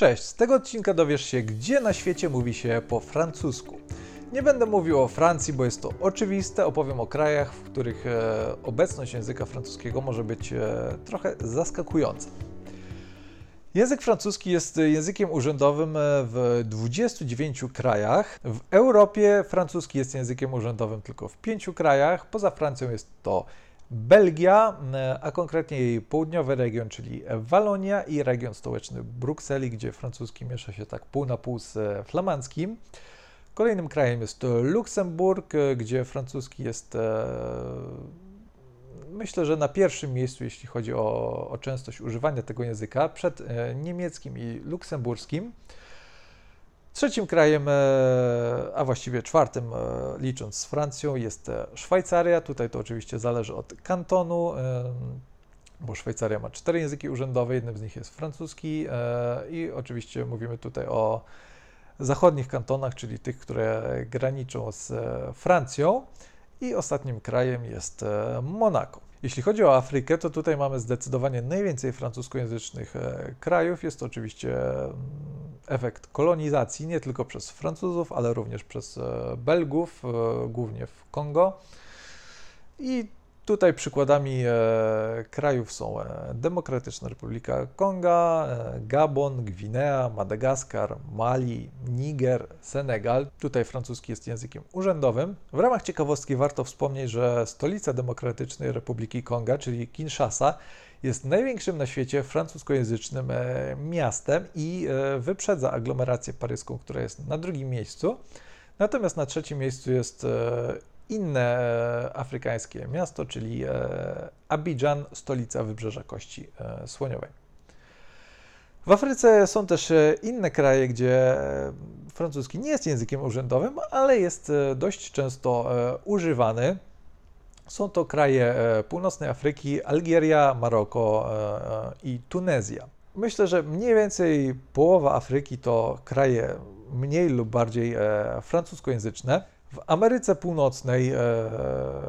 Cześć, z tego odcinka dowiesz się, gdzie na świecie mówi się po francusku. Nie będę mówił o Francji, bo jest to oczywiste, opowiem o krajach, w których e, obecność języka francuskiego może być e, trochę zaskakująca. Język francuski jest językiem urzędowym e, w 29 krajach. W Europie francuski jest językiem urzędowym tylko w 5 krajach. Poza Francją jest to Belgia, a konkretnie jej południowy region, czyli Walonia i region stołeczny Brukseli, gdzie francuski miesza się tak pół na pół z flamandzkim. Kolejnym krajem jest Luksemburg, gdzie francuski jest e, myślę, że na pierwszym miejscu, jeśli chodzi o, o częstość używania tego języka, przed e, niemieckim i luksemburskim. Trzecim krajem, e, a właściwie czwartym, e, licząc z Francją, jest e, Szwajcaria. Tutaj to oczywiście zależy od kantonu, bo Szwajcaria ma cztery języki urzędowe, jednym z nich jest francuski i oczywiście mówimy tutaj o zachodnich kantonach, czyli tych, które graniczą z Francją. I ostatnim krajem jest Monako. Jeśli chodzi o Afrykę, to tutaj mamy zdecydowanie najwięcej francuskojęzycznych krajów. Jest to oczywiście efekt kolonizacji nie tylko przez Francuzów, ale również przez e, Belgów, e, głównie w Kongo. I tutaj przykładami e, krajów są Demokratyczna Republika Konga, Gabon, Gwinea, Madagaskar, Mali, Niger, Senegal. Tutaj francuski jest językiem urzędowym. W ramach ciekawostki warto wspomnieć, że stolica Demokratycznej Republiki Konga, czyli Kinshasa, jest największym na świecie francuskojęzycznym e, miastem i e, wyprzedza aglomerację paryską, która jest na drugim miejscu. Natomiast na trzecim miejscu jest e, inne afrykańskie miasto, czyli Abidjan, stolica Wybrzeża Kości Słoniowej. W Afryce są też inne kraje, gdzie francuski nie jest językiem urzędowym, ale jest dość często używany. Są to kraje e, północnej Afryki, Algieria, Maroko e, e, i Tunezja. Myślę, że mniej więcej połowa Afryki to kraje mniej lub bardziej francuskojęzyczne. W Ameryce Północnej e,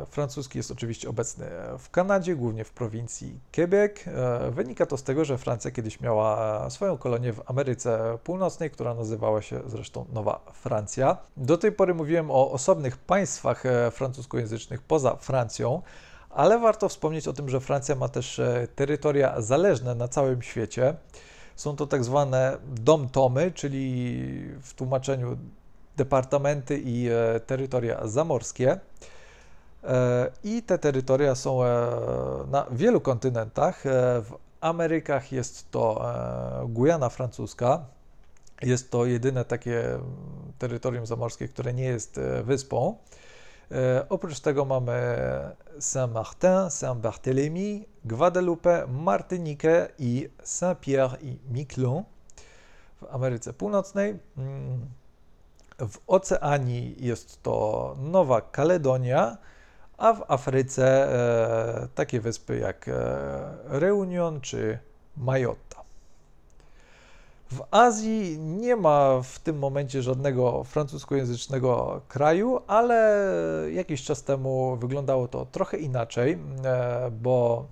francuski jest oczywiście obecny w Kanadzie, głównie w prowincji Quebec. E, wynika to z tego, że Francja kiedyś miała swoją kolonię w Ameryce Północnej, która nazywała się zresztą Nowa Francja. Do tej pory mówiłem o osobnych państwach e, francuskojęzycznych poza Francją, ale warto wspomnieć o tym, że Francja ma też e, terytoria zależne na całym świecie. Są to tak zwane dom-tomy, czyli w tłumaczeniu departamenty i e, terytoria zamorskie. E, I te terytoria są e, na wielu kontynentach. W Amerykach jest to Gujana francuska. Jest to jedyne takie terytorium zamorskie, które nie jest wyspą. Oprócz tego mamy Saint-Martin, Saint-Barthélemy, Guadeloupe, Martinique i Saint-Pierre i Miquelon w Ameryce Północnej. W Oceanii jest to Nowa Kaledonia, a w Afryce e, takie wyspy jak e, Reunion czy Mayotta. W Azji nie ma w tym momencie żadnego francuskojęzycznego kraju, ale jakiś czas temu wyglądało to trochę inaczej, e, bo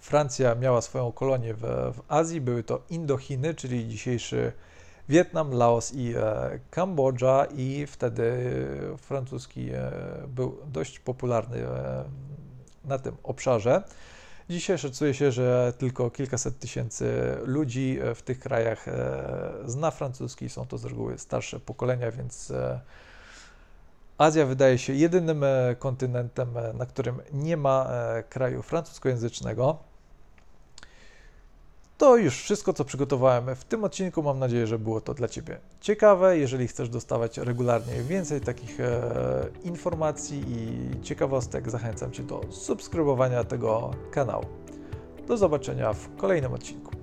Francja miała swoją kolonię w, w Azji, były to Indochiny, czyli dzisiejszy Wietnam, Laos i e, Kambodża i wtedy francuski e, był dość popularny e, na tym obszarze. Dzisiaj szacuje się, że tylko kilkaset tysięcy ludzi w tych krajach zna francuski. Są to z reguły starsze pokolenia, więc Azja wydaje się jedynym kontynentem, na którym nie ma kraju francuskojęzycznego. To już wszystko, co przygotowałem w tym odcinku. Mam nadzieję, że było to dla Ciebie ciekawe. Jeżeli chcesz dostawać regularnie więcej takich e, informacji i ciekawostek, zachęcam Cię do subskrybowania tego kanału. Do zobaczenia w kolejnym odcinku.